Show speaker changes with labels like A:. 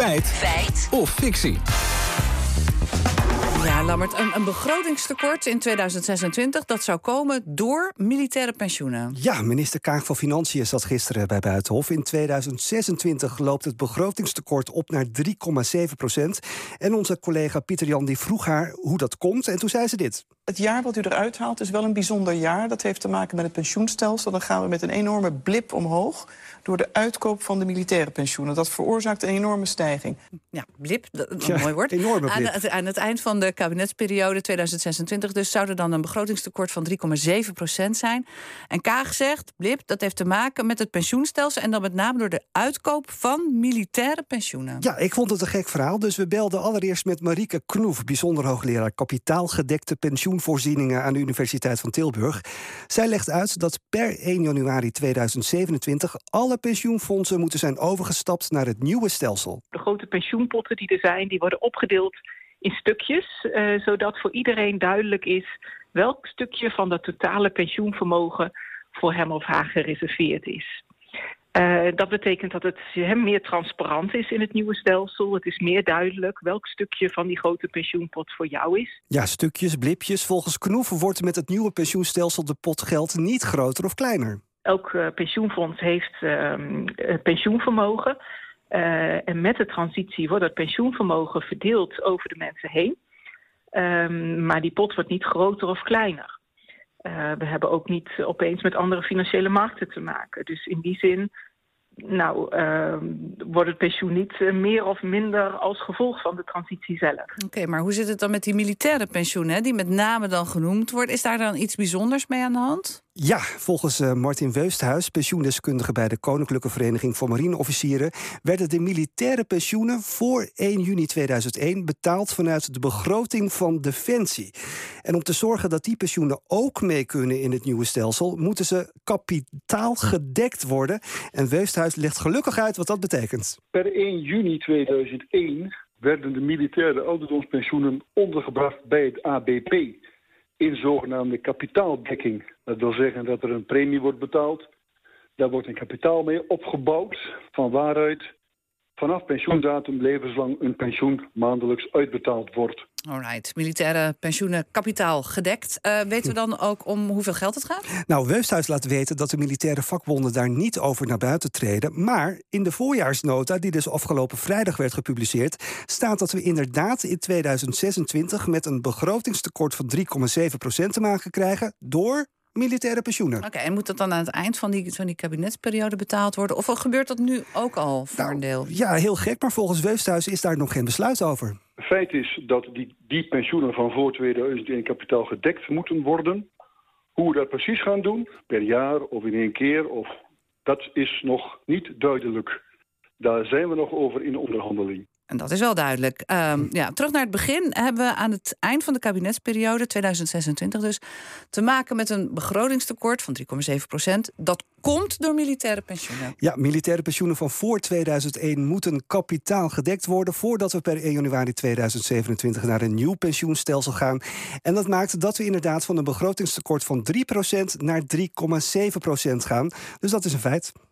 A: Feit.
B: Feit.
A: Of fictie.
C: Ja, Lammert, een, een begrotingstekort in 2026 dat zou komen door militaire pensioenen.
D: Ja, minister Kaag van Financiën zat gisteren bij Buitenhof. In 2026 loopt het begrotingstekort op naar 3,7 procent. En onze collega Pieter Jan die vroeg haar hoe dat komt. En toen zei ze dit.
E: Het jaar wat u eruit haalt is wel een bijzonder jaar. Dat heeft te maken met het pensioenstelsel. Dan gaan we met een enorme blip omhoog door de uitkoop van de militaire pensioenen. Dat veroorzaakt een enorme stijging.
C: Ja, blip, dat een
D: Ja,
C: mooi woord.
D: enorme blip.
C: Aan, het- aan het eind van de kabinetsperiode 2026 dus zou er dan een begrotingstekort van 3,7 procent zijn. En Kaag zegt, blip, dat heeft te maken met het pensioenstelsel... en dan met name door de uitkoop van militaire pensioenen.
D: Ja, ik vond het een gek verhaal. Dus we belden allereerst met Marieke Knoef, bijzonder hoogleraar kapitaalgedekte pensioenvoorzieningen aan de Universiteit van Tilburg. Zij legt uit dat per 1 januari 2027 alle pensioenfondsen moeten zijn overgestapt naar het nieuwe stelsel.
F: de grote pensioenpotten die er zijn, die worden opgedeeld in stukjes, eh, zodat voor iedereen duidelijk is welk stukje van dat totale pensioenvermogen voor hem of haar gereserveerd is. Eh, dat betekent dat het eh, meer transparant is in het nieuwe stelsel. Het is meer duidelijk welk stukje van die grote pensioenpot voor jou is.
D: Ja, stukjes, blipjes. Volgens Knoef wordt met het nieuwe pensioenstelsel de pot geld niet groter of kleiner.
F: Elk eh, pensioenfonds heeft ehm, eh, pensioenvermogen. Eh, en met de transitie wordt dat pensioenvermogen verdeeld over de mensen heen. Ehm, maar die pot wordt niet groter of kleiner. Eh, we hebben ook niet opeens met andere financiële markten te maken. Dus in die zin nou, ehm, wordt het pensioen niet eh, meer of minder als gevolg van de transitie zelf.
C: Oké, maar hoe zit het dan met die militaire pensioenen, die met name dan genoemd wordt? Is daar dan iets bijzonders mee aan de hand?
D: Ja, volgens eh, Martin Weusthuis, pensioendeskundige bij de Koninklijke Vereniging voor Marineofficieren, werden de militaire pensioenen voor 1 juni 2001 betaald vanuit de begroting van Defensie. En om te zorgen dat die pensioenen ook mee kunnen in het nieuwe stelsel, moeten ze kapitaalgedekt worden. En Weusthuis legt gelukkig uit wat dat betekent.
G: Per 1 juni 2001 werden de militaire ouderdomspensioenen ondergebracht bij het ABP in zogenaamde kapitaaldekking. Dat wil zeggen dat er een premie wordt betaald. Daar wordt een kapitaal mee opgebouwd, van waaruit vanaf pensioendatum levenslang een pensioen maandelijks uitbetaald wordt.
C: Alright, militaire pensioenen kapitaal gedekt. Eh, weten we dan ook om hoeveel geld het gaat?
D: Nou, Weusthuis laat weten dat de militaire vakbonden daar niet over naar buiten treden. Maar in de voorjaarsnota, die dus afgelopen vrijdag werd gepubliceerd, staat dat we inderdaad in 2026 met een begrotingstekort van 3,7% te maken krijgen door militaire pensioenen.
C: Oké, en moet dat dan aan het eind van die, van die kabinetsperiode betaald worden? Of gebeurt dat nu ook al voor
D: Nou,
C: een deel?
D: Ja, heel gek, maar volgens Weusthuis is daar nog geen besluit over.
G: Feit is dat die, die pensioenen van voor 2001 kapitaal gedekt moeten worden. Hoe we dat precies gaan doen, per jaar of in één keer, of, dat is nog niet duidelijk. Daar zijn we nog over in onderhandeling.
C: En dat is wel duidelijk. Ehm, ja, terug naar het begin hebben we aan het eind van de kabinetsperiode, 2026 dus, te maken met een begrotingstekort van 3,7 procent. Dat komt door militaire pensioenen.
D: Ja, militaire pensioenen van voor 2001 moeten kapitaal gedekt worden voordat we per 1 januari 2027 naar een nieuw pensioenstelsel gaan. En dat maakt dat we inderdaad van een begrotingstekort van 3% naar 3,7% gaan. Dus dat is een feit.